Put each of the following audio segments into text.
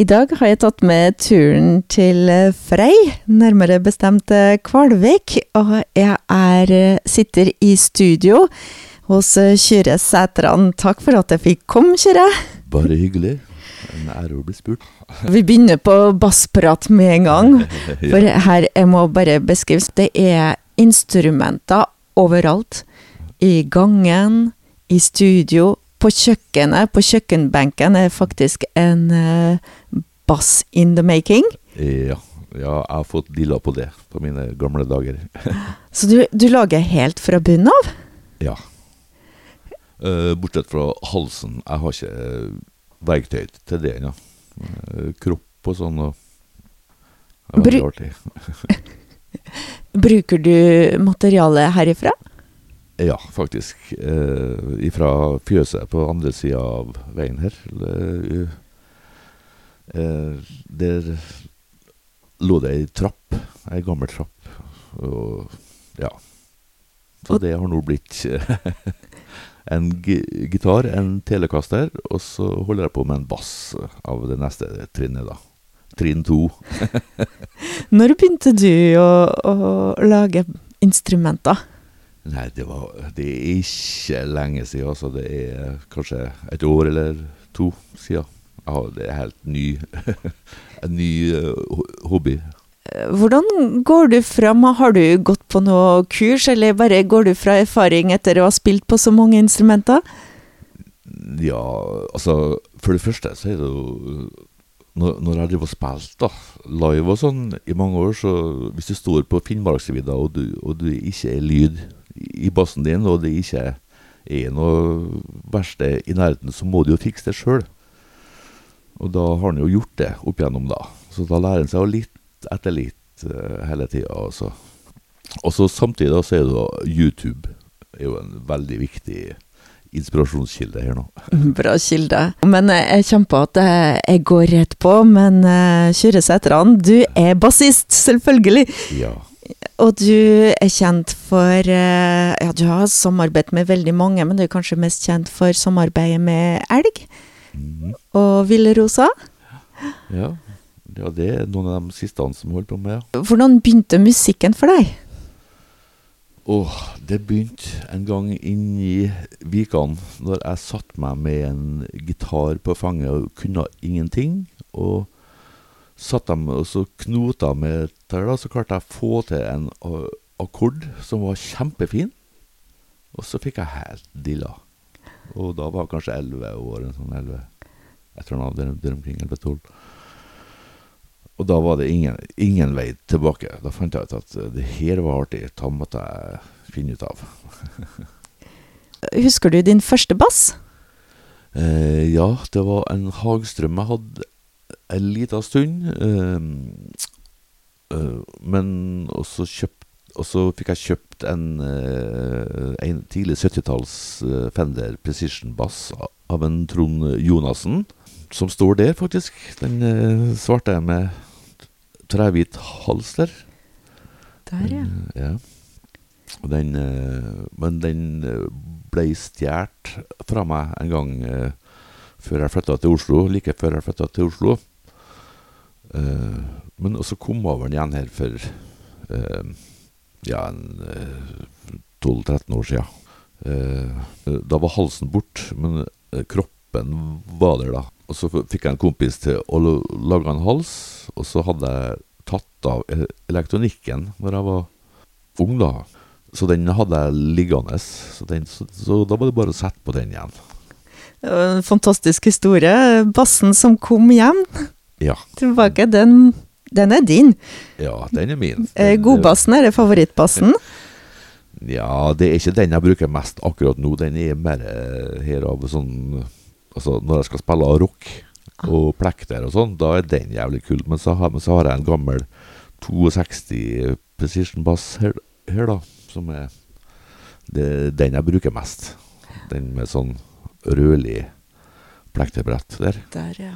I dag har jeg tatt med turen til eh, Frei, nærmere bestemt eh, Kvalvik. Og jeg er, eh, sitter i studio hos Kyrre Sætran. Takk for at jeg fikk komme, Kyrre. Bare hyggelig. En ære å bli spurt. Vi begynner på bassprat med en gang. For her, jeg må bare beskrive, det er instrumenter overalt. I gangen, i studio, på kjøkkenet, på kjøkkenbenken, er faktisk en uh, bass in the making. Ja. ja, jeg har fått dilla på det på mine gamle dager. Så du, du, lager helt fra bunnen av? Ja. Uh, bortsett fra halsen. Jeg har ikke verktøy til det ennå. Uh, kropp og sånn. Og det var Bru artig. Bruker du materialet herifra? Ja, faktisk. Eh, ifra fjøset på andre sida av veien her. Eh, der lå det ei trapp. Ei gammel trapp. Og ja. Så det har nå blitt en gitar, en telekaster, og så holder jeg på med en bass av det neste trinnet, da. Trinn to. Når begynte du å, å lage instrumenter? Nei, det, var, det er ikke lenge siden. Altså. Det er kanskje et år eller to siden. Ja, det er helt ny en ny uh, hobby. Hvordan går du fram? Har du gått på noe kurs, eller bare går du fra erfaring etter å ha spilt på så mange instrumenter? Ja, altså For det første så er det jo når, når jeg driver og spilte live og sånn i mange år, så hvis du står på Finnmarksvidda og, og du ikke er lyd i bassen din, og det ikke er noe verste i nærheten, så må du jo fikse det sjøl. Og da har han jo gjort det opp igjennom, da. Så da lærer han seg jo litt etter litt uh, hele tida. Altså. Og så samtidig da, så er det da YouTube er jo en veldig viktig inspirasjonskilde her nå. Bra kilde. Men jeg kjenner på at jeg går rett på, men Kyrre Sætran, du er bassist, selvfølgelig. Ja. Og du er kjent for eh, Ja, du har samarbeidet med veldig mange, men du er kanskje mest kjent for samarbeidet med Elg mm. og Ville Rosa? Ja. ja, det er noen av de siste som holdt på med. Hvordan begynte musikken for deg? Åh, det begynte en gang inni Vikan, når jeg satte meg med en gitar på fanget og kunne ingenting. og satt dem og så knota med der, da, så klarte jeg å få til en akkord som var kjempefin. Og så fikk jeg helt dilla. Og da var jeg kanskje elleve år. En sånn 11, jeg tror hadde der omkring 11-12. Og da var det ingen, ingen, vei tilbake. Da fant jeg ut at det her var artig. Da måtte jeg finne ut av. Husker du din første bass? Eh, ja, det var en Hagstrøm jeg hadde en liten stund. Uh, uh, men også kjøpt Og så fikk jeg kjøpt en, uh, en tidlig 70-talls Fender Precision Bass av en Trond Jonassen. Som står der, faktisk. Den svarte jeg med trehvit hals der. Der, ja. ja. Den, men den ble stjålet fra meg en gang før jeg flytta til Oslo. Like før jeg flytta til Oslo. Uh, men også kom over den igjen her for uh, ja, en uh, 12-13 år sia. da var halsen bort, men kroppen var der, da. Og så fikk jeg en kompis til å lage en hals, og så hadde jeg tatt av elektronikken når jeg var ung, da. Så den hadde jeg liggende, så, den, så, så da var det bare å sette på den igjen. En fantastisk historie. Bassen som kom hjem. Ja. Tilbake. Den, den er din. Ja, den er min. Eh, godbassen, er det favorittbassen? Ja, det er ikke den jeg bruker mest akkurat nå. Den er mer eh, her av sånn Altså, når jeg skal spille rock og plekter og sånn, da er den jævlig kul. Men så har, men så har jeg en gammel 62 Precision Bass her, her da, som er det, den jeg bruker mest. Den med sånn rødlig plekterbrett der. Der, ja.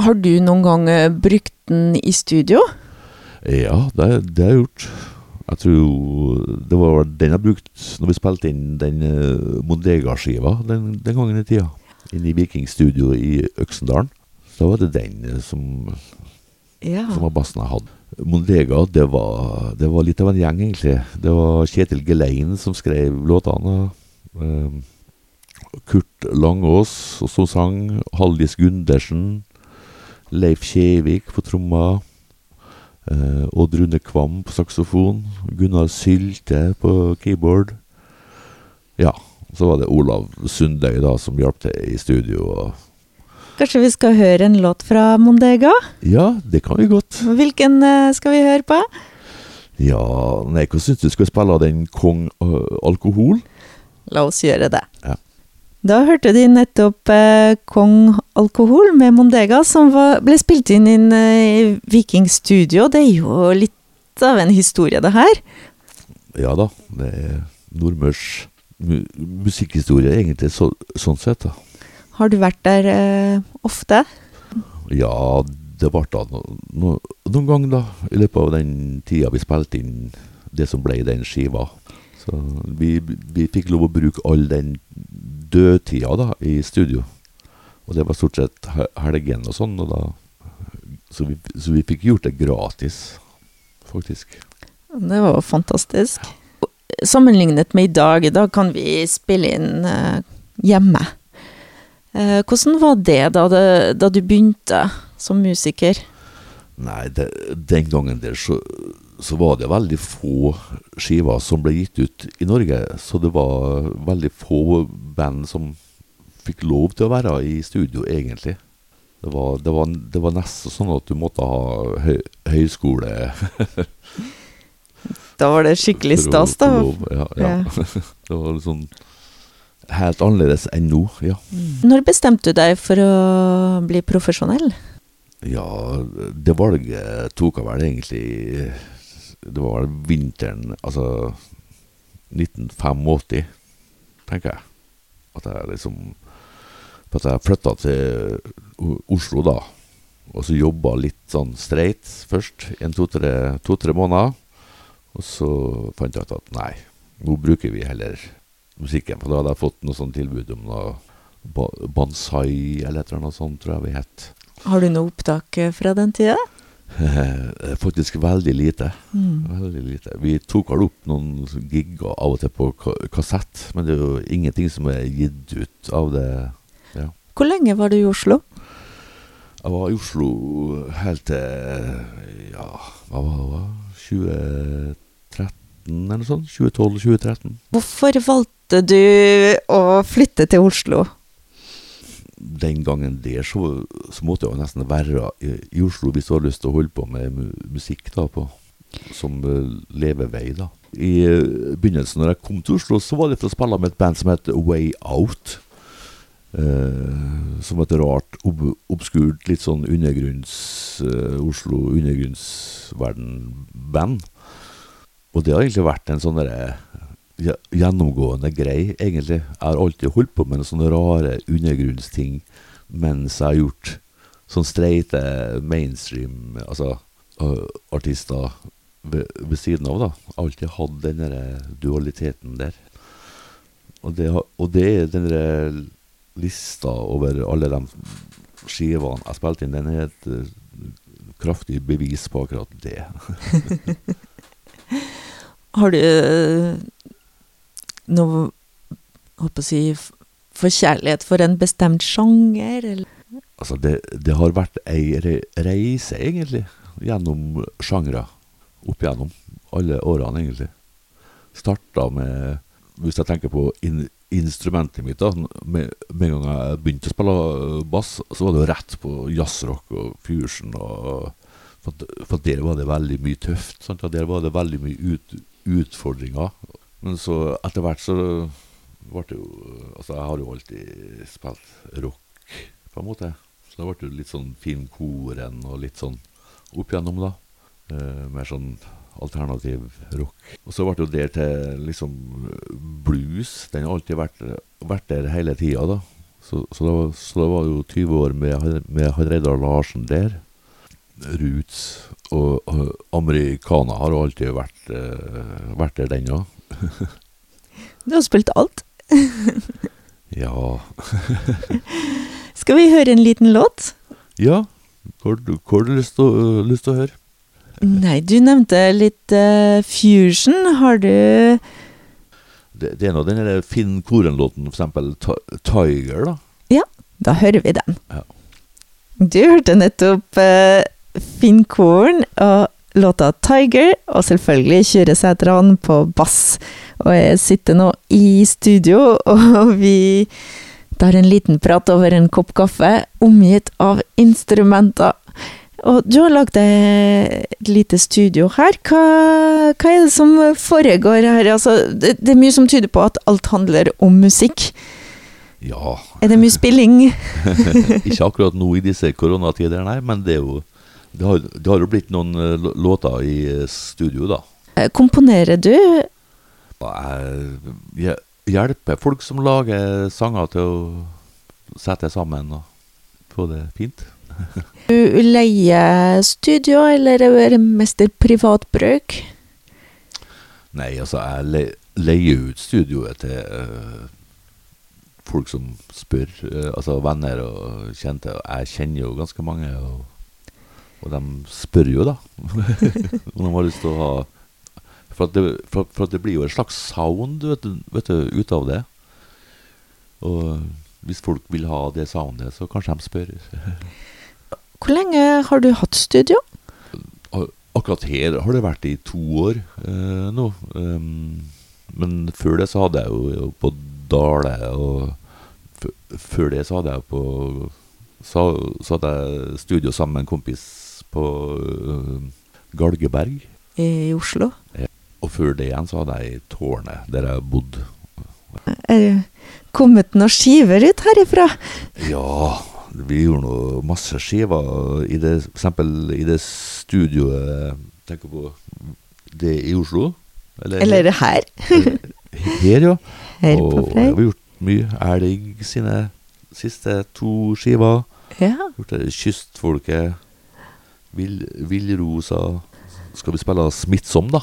Har du noen gang eh, brukt den i studio? Ja, det, det har jeg gjort. Jeg tror det var den jeg brukte når vi spilte inn den uh, Mondega-skiva den, den, gangen i tida. Inne i Vikingstudio i Øksendalen. da var det den eh, som, Ja. som var bassen jeg hadde. Mondega, det var, det var litt av en gjeng, egentlig. Det var Kjetil Gelein som skrev låtene. eh, Kurt Langås som sang. Haldis Gundersen. Leif Kjevik på tromma. Eh, Odd Rune Kvam på saksofon. Gunnar Sylte på keyboard. Ja, så var det Olav Sundøy da som hjalp til i studio. Kanskje vi skal høre en låt fra Mondega? ja, det kan vi godt. Hvilken eh, skal vi høre på? Ja, nei, hva syns du? Skal vi spille den Kong øh, Alkohol? La oss gjøre det. Ja. Da hørte de nettopp eh, Kong Alkohol med Mondega, som var, ble spilt inn i eh, Viking Studio. Det er jo litt av en historie, det her. Ja da, det er nordmørs mu musikkhistorie, egentlig, så, sånn sett. da. Har du vært der eh, ofte? Ja, det ble da no, no, noen ganger, da, i løpet av den tida vi spilte inn det som ble den skiva. Så vi, vi fikk lov å bruke all den dødtida da, i studio. Og det var stort sett he- helgen og sånn, og da så vi, så vi fikk gjort det gratis, faktisk. Det var fantastisk. Sammenlignet med i dag, da kan vi spille inn eh, hjemme. Eh, hvordan var det da, det da du begynte som musiker? Nei, det, den gangen der så, så var det veldig få skiver som ble gitt ut i Norge. Så det var veldig få band som fikk lov til å være i studio, egentlig. Det var, det var, det var nesten sånn at du måtte ha høy, høyskole Da var det skikkelig stas, da. lov. Ja, ja. det var litt sånn helt annerledes enn nå, ja. Når bestemte du deg for å bli profesjonell? Ja, det valget tok jeg vel egentlig Det var vinteren, altså 1985, tenker jeg. At jeg liksom at jeg flytta til Oslo da, og så jobba litt sånn streit først, en to-tre to, måneder. Og så fant jeg ut at nei, nå bruker vi heller musikken. For da hadde jeg fått noe sånn tilbud om noe ba bonsai eller et eller annet sånt, tror jeg vi het. Har du noe opptak eh, fra den tida? Eh, Faktisk veldig lite. Veldig lite. Vi tok vel opp noen gigger av og til på kassett, men det er jo ingenting som er gitt ut av det. Hvor lenge var du i Oslo? Jeg var i Oslo helt til ja, hva var det? var? 2013 eller noe sånt? 2012-2013. Hvorfor valgte du å flytte til Oslo? Den gangen der så, så måtte jeg jo nesten være i, i Oslo hvis du har lyst til å holde på med musikk da på, som uh, levevei. da. I uh, begynnelsen når jeg kom til Oslo, så var det for å spille med et band som het Way Out. Eh, som et rart, ob obskurt, litt sånn undergrunns eh, Oslo undergrunnsverden-band. Og det har egentlig vært en sånn derre gjennomgående grei, egentlig. Jeg har alltid holdt på med sånne rare undergrunnsting mens jeg har gjort sånn streite mainstream altså, artister ved, ved siden av. da. Alltid hatt den dualiteten der. Og det, og det er den lista over alle de skivene jeg spilte inn, den er et kraftig bevis på akkurat det. Har du noe håper å si for forkjærlighet for en bestemt sjanger, eller? Altså, det, det har vært ei reise, egentlig, gjennom sjangre. Opp gjennom alle årene, egentlig. Starta med Hvis jeg tenker på in instrumentet mitt, da. Med, en gang jeg begynte å spille bass, så var det jo rett på jazzrock og fusion. og For, for der var det veldig mye tøft. Sant? Der var det veldig mye ut, utfordringer. Men så etter hvert så ble det jo Altså, jeg har jo alltid spilt rock, på en måte. Så det ble jo litt sånn filmkoren og litt sånn opp igjennom, da. Eh, mer sånn alternativ rock. Og så ble det jo der til liksom blues. Den har alltid vært, vært der hele tida, da. Så, så, det var, så det var jo 20 år med, med Han Reidar Larsen der. Roots og, og americana har alltid vært, eh, vært der, den òg. Du har spilt alt. Ja, Skal vi høre en liten låt? Ja, hva har du- du lyst til å- høre? Nei, du nevnte litt uh, fusion. Har du Det, det er nå den der Finn Koren-låten, for eksempel Tiger, da. Ja, Da hører vi den. Ja. Du hørte nettopp uh, Finn Korn og låta 'Tiger', og selvfølgelig Kyrre Sætran på bass. Og jeg sitter nå i studio, og vi tar en liten prat over en kopp kaffe, omgitt av instrumenter. Og du har lagd et lite studio her. Hva, hva er det som foregår her? Altså, det, det er mye som tyder på at alt handler om musikk. Ja, Er det mye spilling? ikke akkurat nå i disse koronatider, nei, men det er jo Det har, det har jo blitt noen eh, låter i eh, studio, da. Eh, Komponerer du? Jeg, hjelper folk som lager sanger til å sette sammen og få det fint. Du leier studio, eller er det mest privat bruk? Nei, altså, jeg le, leier ut studioet til uh, folk som spør, Uh, altså venner og kjente. Og jeg kjenner jo ganske mange, og, og de spør jo, da. Om de har lyst til å ha For at det, for, for at det blir jo en slags sound vet du, vet du, ut av det. Og hvis folk vil ha det soundet, så kanskje de spør. Hvor lenge har du hatt studio? Akkurat her har det vært i to år eh, nå. Um, men før det så hadde jeg jo, jo på Dale, og før det så hadde jeg på Så, så hadde jeg studio sammen med en kompis på eh, Galgeberg. I Oslo? Og før det igjen så hadde jeg i Tårnet, der jeg bodde. Er det kommet noen skiver ut herifra? Ja, vi gjorde nå masse skiver i det, for eksempel i det studioet Tenker på det i Oslo. Eller her? her, ja. Her og på jeg Vi har gjort mye. Elg sine siste to skiver. Ja. Gjort det Kystfolket. Vill, Villrosa. Skal vi spille Smittsom, da?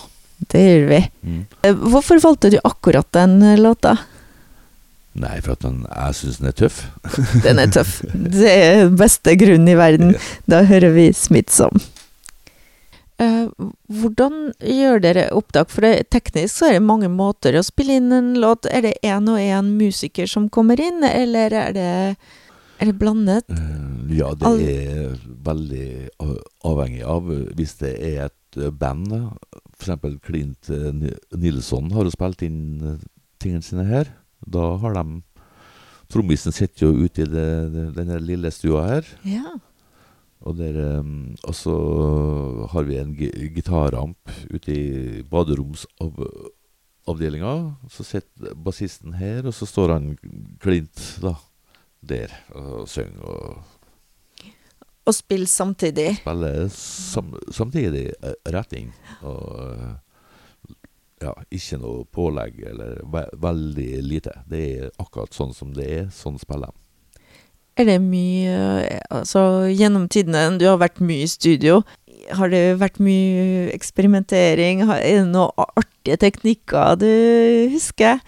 Det gjør vi. Mm. Eh, Hvorfor valgte du akkurat den eh, låta? Nei, for at den, jeg syns den er tøff. Den er tøff. Det er beste grunnen i verden. Da hører vi smittsom. Uh, hvordan gjør dere opptak? For det, teknisk så er det mange måter å spille inn en låt. Er det én og én musiker som kommer inn, eller er det, er det blandet? Eh, ja, det er veldig avhengig av hvis det er et eh, band. Eksempel Clint eh, Nilsson har jo spilt inn eh, tingene sine her. Da har de Trommisen sitter jo ute i det, denne lille stua her. Ja. Og, der, eh, og så har vi en gitarramp gitaramp ute i baderomsavdelinga. Så sitter bassisten her, og så står han Clint da, der og synge. og Og spille samtidig. Spille sam samtidig eh, rett inn. Og eh, ja, ikke noe pålegg eller ve veldig lite. Det er akkurat sånn som det er. Sånn spiller de. Er det mye Altså, gjennom tidene, du har vært mye i studio. Har det vært mye eksperimentering? Er det noen artige teknikker du husker?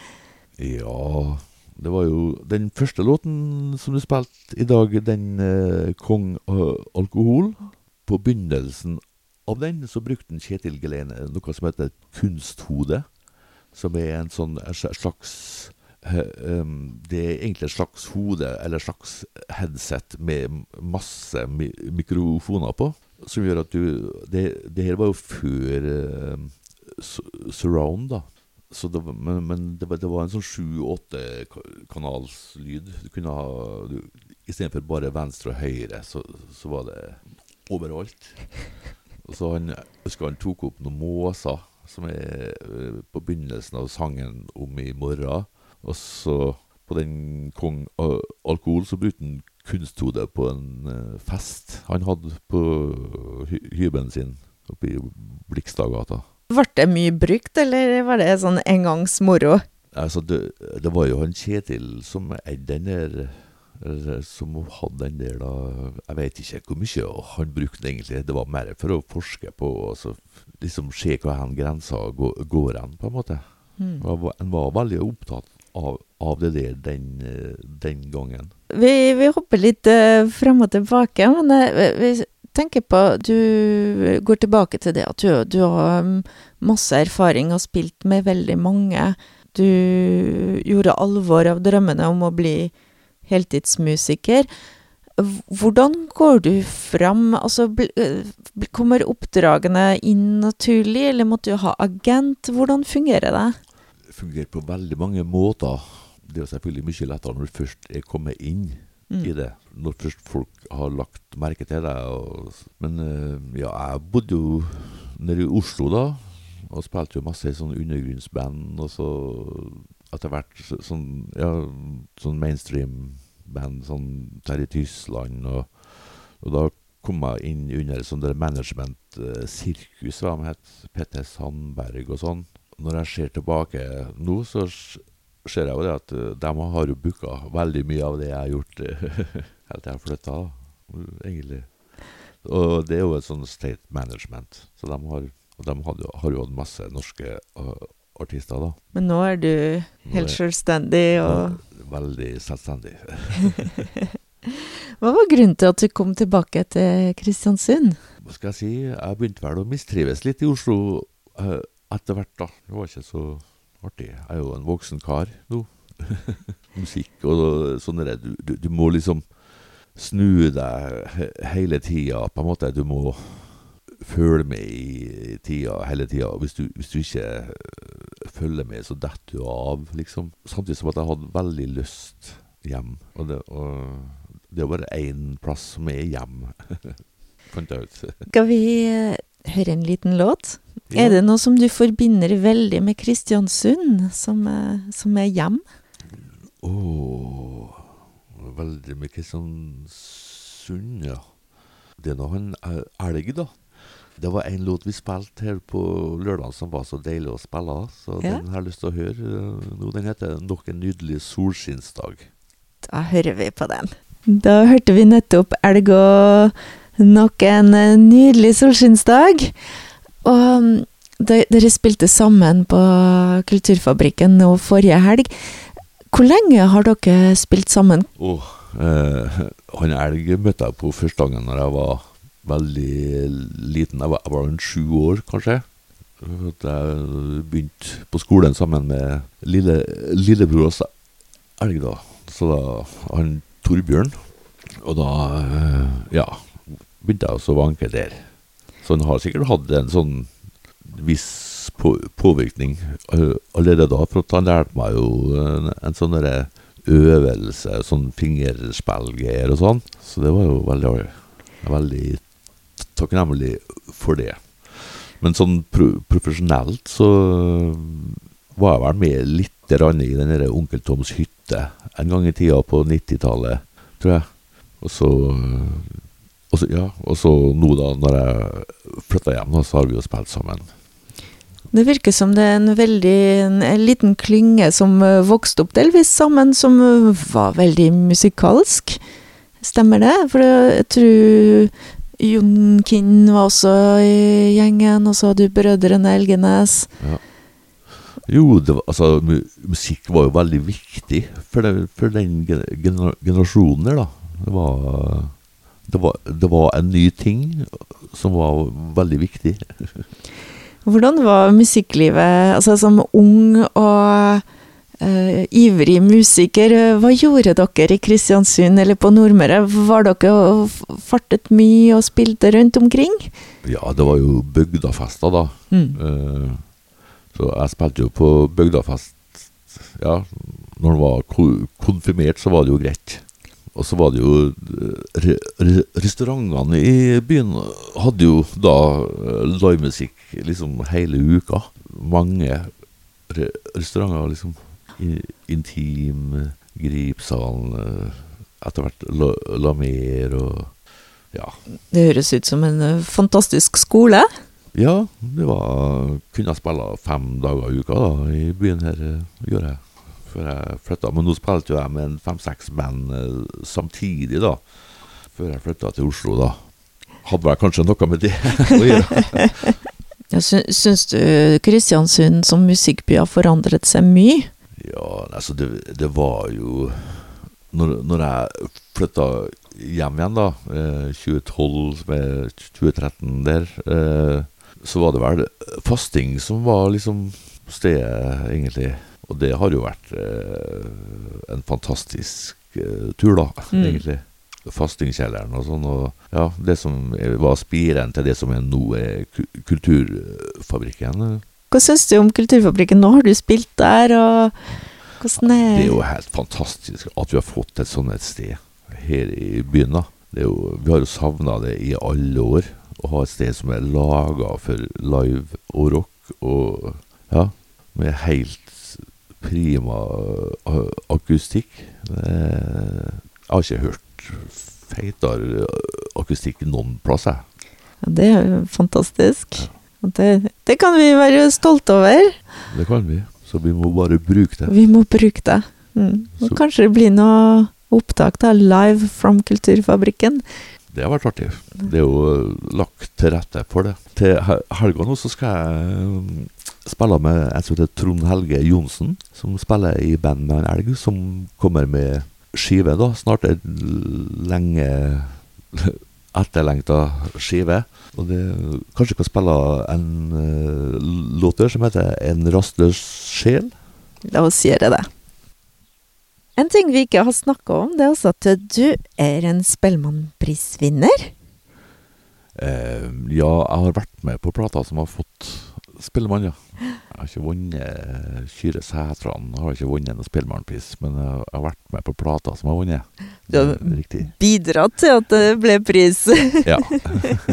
Ja Det var jo den første låten som du spilte i dag, den eh, 'Kong eh, alkohol'. På begynnelsen av den så brukte en Kjetil Gelene noe som heter kunsthode. Som er en sånn en slags Det er egentlig et slags hode, eller et slags headset med masse mi mikrofoner på. Som gjør at du Det, det her var jo før uh, surround, da. Det, men men det, det var en sånn sju-åtte kanalslyd. Du kunne ha Istedenfor bare venstre og høyre, så, så var det overalt. Og så han, husker han tok opp noen måser, som er eh, på begynnelsen av sangen om i morgen. Og så på den Kong Al- Alkohol så brukte han kunsthode på en eh, fest han hadde på hy hybelen sin oppe i Blikstadgata. Ble det mye brukt, eller var det sånn engangsmoro? Altså, det, det var jo han Kjetil som eide den der Som hadde den der, da Jeg vet ikke hvor mye han brukte den egentlig. Det var mer for å forske på og liksom se hva hen grensa går, går hen, på en måte. Mm. Han var, han var veldig opptatt av, av det der den, eh, den gangen. Vi, vi hopper litt uh, frem og tilbake, men uh, vi tenker på Du går tilbake til det at du, du har um, masse erfaring og spilt med veldig mange. Du gjorde alvor av drømmene om å bli heltidsmusiker. Hvordan går du fram? Altså, kommer oppdragene inn naturlig, eller måtte du ha agent? Hvordan fungerer det? Det fungerer på veldig mange måter. Det er selvfølgelig mye lettere når du først er kommet inn mm. i det. Når først folk har lagt merke til deg. Men eh, ja, jeg bodde jo nede i Oslo da, og spilte jo masse i sånn undergrunnsband. Og så etter hvert sånn, ja, sånn mainstream-band, sånn Terje Tysland. Og, og, da kom jeg inn under sånn management-sirkus, hva de het. Petter Sandberg og sånn. Når jeg ser tilbake nå, så ser jeg jo det at uh, de har jo booka veldig mye av det jeg har gjort uh, helt til jeg flytta, egentlig. Og det er jo et sånn state management. Så de har, og de hadde, har jo hatt masse norske uh, artister, da. Men nå er du helt selvstendig og Veldig selvstendig. Hva var grunnen til at du kom tilbake til Kristiansund? Hva skal jeg si? Jeg begynte vel å mistrives litt i Oslo etter hvert, da. Det var ikke så artig. Jeg er jo en voksen kar nå. Musikk og sånn der. Du, du, du, må liksom snu deg hele tida, på en måte. Du må følge med i tida hele tida. Hvis, hvis, du ikke øh, følger med, så detter du av, liksom. Samtidig som at jeg hadde veldig lyst hjem. Og det, og det er bare én plass som er hjem, fant jeg ut. Skal vi øh, høre en liten låt? Ja. Er det noe som du forbinder veldig med Kristiansund, som, som er hjem? Å oh, Veldig med Kristiansund, ja. Det er nå en elg, da. Det var en låt vi spilte her på lørdag som var så deilig å spille, så ja. den har jeg lyst til å høre nå. Den heter 'Nok en nydelig solskinnsdag'. Da hører vi på den. Da hørte vi nettopp elg og 'Nok en nydelig solskinnsdag'. Og um, dere spilte sammen på Kulturfabrikken nå forrige helg. Hvor lenge har dere spilt sammen? Oh, eh, han Elg møtte jeg på første gangen når jeg var veldig liten. Jeg var, jeg en sju år, kanskje. Jeg begynte på skolen sammen med lille, lillebror Elg, da. Så da han Torbjørn. Og da, eh, ja, begynte jeg også å vanke der. Så han har sikkert hatt en sånn viss på, påvirkning allerede da. For han lærte meg jo en, en sånn øvelse, sånn fingerspillgreier og sånn. Så det var jo veldig, veldig takknemlig for det. Men sånn pro profesjonelt så var jeg vel med litt i den der Onkel Toms hytte en gang i tida på 90-tallet, tror jeg. Og så og så, ja, og så nå, da, når jeg flytta hjem, da, så har vi jo spilt sammen. Det virker som det er en veldig en, en liten klynge som uh, vokste opp delvis sammen, som uh, var veldig musikalsk. Stemmer det? For jeg tror Jon Kinn var også i gjengen, og så hadde du Brødrene Elgenes. Ja. Jo, var, altså, musikk var jo veldig viktig for, det, for den generasjonen der, da. Det var det var, det var, en ny ting som var veldig viktig. Hvordan var musikklivet altså som ung og uh, ivrig musiker? Hva gjorde dere i Kristiansund eller på Nordmøre? Var dere og fartet mye og spilte rundt omkring? Ja, det var jo bygdafester, da. Mm. Uh, så jeg spilte jo på bygdafest. Ja, når man var konfirmert, så var det jo greit. Og så var det jo eh, re, re, Restaurantene i byen hadde jo da eh, livemusikk liksom hele uka. Mange re, restauranter, liksom. Intim, Gripsalen, eh, etter hvert La, La Mer og ja. Det høres ut som en fantastisk skole? Ja, det var Kunne spille fem dager i uka da, i byen her, gjør jeg før jeg flytta. Men nå spilte jo jeg med en fem-seks band eh, samtidig, da. Før jeg flytta til Oslo, da. Hadde vel kanskje noe med det å gjøre. ja, syns du Kristiansund som musikkby har forandret seg mye? Ja, altså det, det var jo Når, når jeg flytta hjem igjen, da, eh, 2012 med 2013 der, eh, så var det vel fasting som var liksom stedet, egentlig. Og det har jo vært eh, en fantastisk eh, tur, da, Mm. egentlig. Fastingkjelleren og sånn. Og ja, det som var spiren til det som er nå er Kulturfabrikken. Hva syns du om Kulturfabrikken? Nå har du spilt der, og hvordan er Det er jo helt fantastisk at vi har fått et sånt et sted her i byen. da. Det er jo, vi har jo savna det i alle år. Å ha et sted som er laga for live og rock. Og ja, med helt prima akustikk. Jeg har ikke hørt feitere akustikk noen plass, jeg. Ja, det er jo fantastisk. Ja. det, det kan vi være stolte over. Det kan vi. Så vi må bare bruke det. Vi må bruke det. Mm. Og kanskje det blir noe opptak da, live from Kulturfabrikken. Det har vært artig. Det er jo lagt til rette for det. Til he- helga nå så skal jeg um, spille med en som heter Trond Helge Johnsen, som spiller i band med en elg, som kommer med skive, da. Snart et lenge etterlengta skive. Og det kanskje kan spille en uh, låt som heter En rastløs sjel. La oss gjøre det. En ting vi ikke har snakka om, det er også at du er en Spellemannprisvinner. Eh, ja, jeg har vært med på plata som har fått Spellemann, ja. Jeg har ikke vunnet Kyrre Sætran, har ikke vunnet noen Spellemannpris, men jeg har vært med på plata som har vunnet. Du har bidratt til at det ble pris. Ja.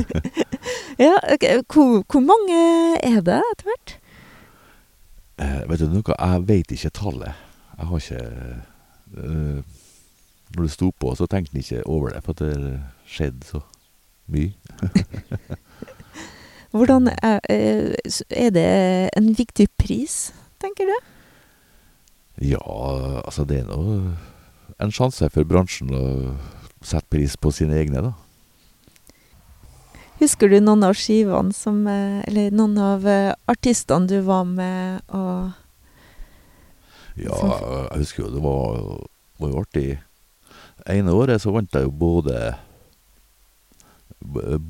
ja, okay. hvor, hvor mange er det etter hvert? Eh, vet du noe, jeg vet ikke tallet. Jeg har ikke eh, Når det sto på, så tenkte jeg ikke over det, for det skjedde så mye. Hvordan er, eh, er det en viktig pris, tenker du? Ja, altså det er nå en sjanse for bransjen å sette pris på sine egne, da. Husker du noen av skivene som eh, Eller noen av eh, artistene du var med og Ja, jeg husker jo det var, var jo artig. ene året så vant jeg jo både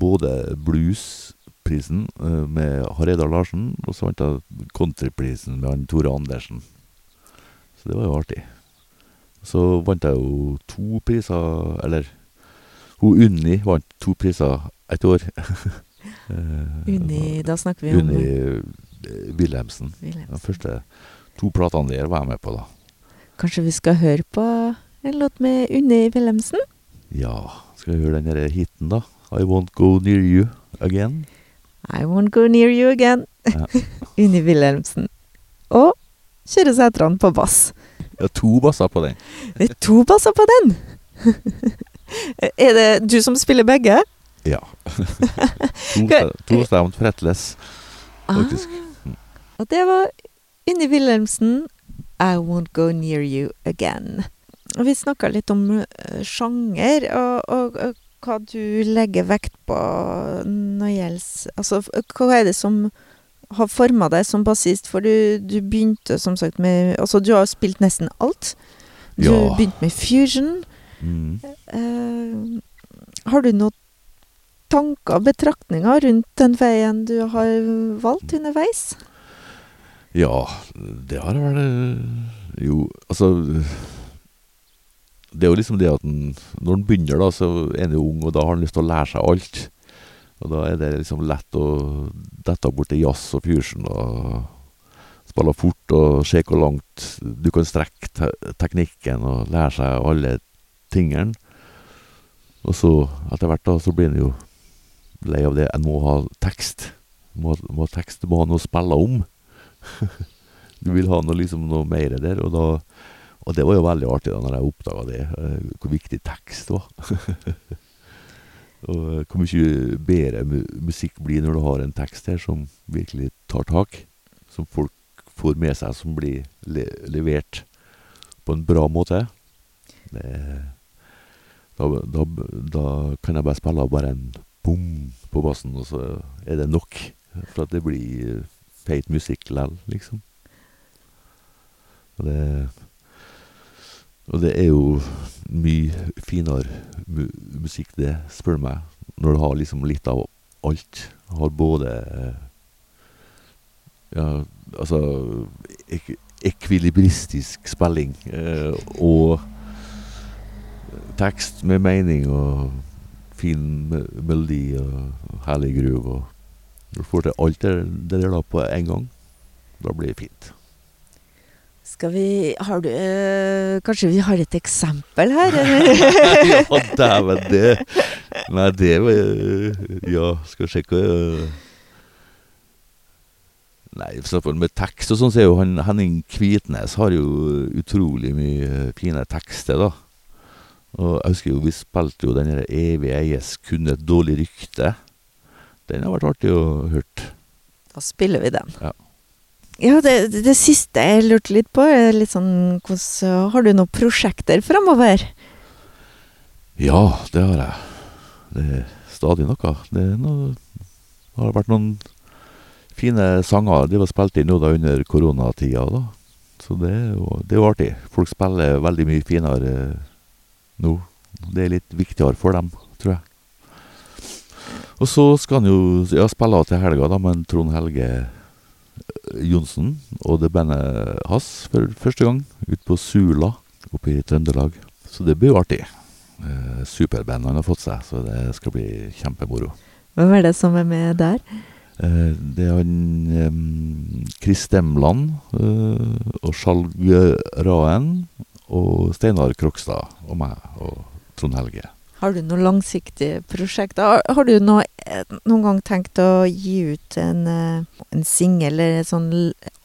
Både bluesprisen eh, med Hareidar Larsen, og så vant jeg countryprisen med han Tore Andersen. Så det var jo artig. Så vant jeg jo to priser, eller Hun Unni vant to priser et år. Eh, Unni Da snakker vi om Unni eh, Wilhelmsen. Wilhelmsen. De første to platene der var jeg med på, da. Kanskje vi skal høre på en låt med Unni Wilhelmsen? Ja, skal vi høre den der hiten, da? I Won't Go Near You Again. I won't go near you again. Ja. Unni Wilhelmsen. Og Kyrre Sætran på bass. Ja, to basser på den. Det er to basser på den! er det du som spiller begge? Ja. to, stemt fretless, faktisk. Ah, og det var Unni Wilhelmsen, I won't go near you again. Og vi snakka litt om eh, sjanger, og, og, og hva du legger vekt på når gjelder Altså, f- hva er det som har forma deg som bassist? For du, du begynte som sagt med Altså, du har jo spilt nesten alt. Du Ja. begynte med fusion. Mm. Eh, har du noen tanker, betraktninger rundt den veien du har valgt underveis? Ja, det har vel eh, Jo, altså Det er jo liksom det at en, når en begynner, da, så er en jo ung, og da har en lyst til å lære seg alt. Og da er det liksom lett å dette bort til jazz og fusion og spille fort og se hvor langt du kan strekke te teknikken og lære seg alle tingene. Og så, etter hvert, da, så blir en jo lei av det. En må ha tekst. Må, må ha tekst, du må ha noe å spille om. du vil ha noe, liksom, noe mer der, og da Og det var jo veldig artig da når jeg oppdaga det, eh, hvor viktig tekst var. og eh, hvor mye bedre mu musikk blir når du har en tekst her som virkelig tar tak. Som folk får med seg, som blir le levert på en bra måte. Det, da, da, da kan jeg bare spille av bare en bom på bassen, og så er det nok. For at det blir feit musikk lell, liksom. Og det, og det er jo mye finere mu musikk, det, spør du meg, når du har liksom litt av alt. Har både Ja, altså ek ekvilibristisk spilling eh, og tekst med mening og fin me melodi og herlig groove Når du får til alt det det der da på en gang, da blir det fint. Skal vi Har du øh, Kanskje vi har et eksempel her, eller? ja, dæven, det Nei, det Ja, skal vi sjekke øh. Nei, for fall med tekst og sånn, så er jo han Henning Kvitnes har jo utrolig mye fine tekster, da. Og jeg husker jo vi spilte jo den derre Evig eies kun et dårlig rykte. Den har vært artig å høre. Da spiller vi den. Ja. Ja, det, det siste jeg lurte litt på, er litt sånn hvordan Har du noen prosjekter framover? Ja, det har jeg. Det er stadig noe. Det noe har vært noen fine sanger de var spilt inn under koronatida, da. Så det er jo det er jo artig. Folk spiller veldig mye finere nå. Det er litt viktigere for dem, tror jeg. Og så skal han jo ja, spille til helga da med Trond Helge Johnsen og det bandet hans for første gang, ute på Sula oppe i Trøndelag. Så det blir jo artig. Eh, superband han har fått seg, så det skal bli kjempemoro. Hvem er det som er med der? Eh, det er han eh, Chris Demland og Skjalg Raen og Steinar Krokstad og meg og Trond Helge. Har du noen langsiktige prosjekter? Har, har du noe, eh, noen gang tenkt å gi ut en, eh, en singel eller et sånn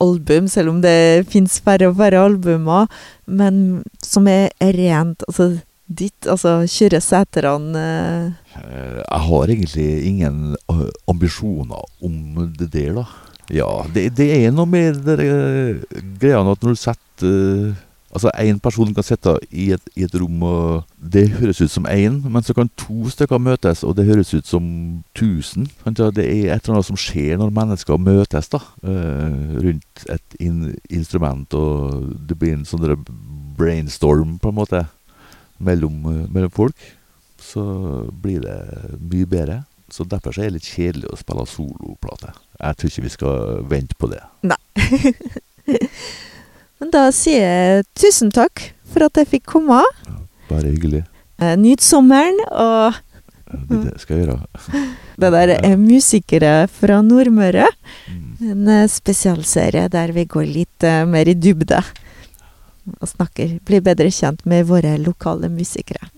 album, selv om det fins færre og færre albumer, men som er rent altså ditt, altså Kyrre Sæteran eh, Jeg har egentlig ingen ambisjoner om det der, da. Ja, det, det er noe med det eh, greia at når du setter Altså, én person kan sitte i et, i et rom, og det høres ut som én, men så kan to stykker møtes, og det høres ut som tusen. Det er et eller annet som skjer når mennesker møtes da, eh, rundt et in instrument, og det blir en sånn brainstorm, på en måte, mellom, eh, mellom folk så blir det mye bedre. Så derfor er det litt kjedelig å spille soloplate. Jeg tror ikke vi skal vente på det. Men da sier jeg tusen takk for at jeg fikk komme. Bare hyggelig. Eh, Nyt sommeren, og Det er det jeg skal gjøre. det der er musikere fra Nordmøre. Mm. En eh, spesialserie der vi går litt eh, mer i dybde. Og snakker, blir bedre kjent med våre lokale musikere.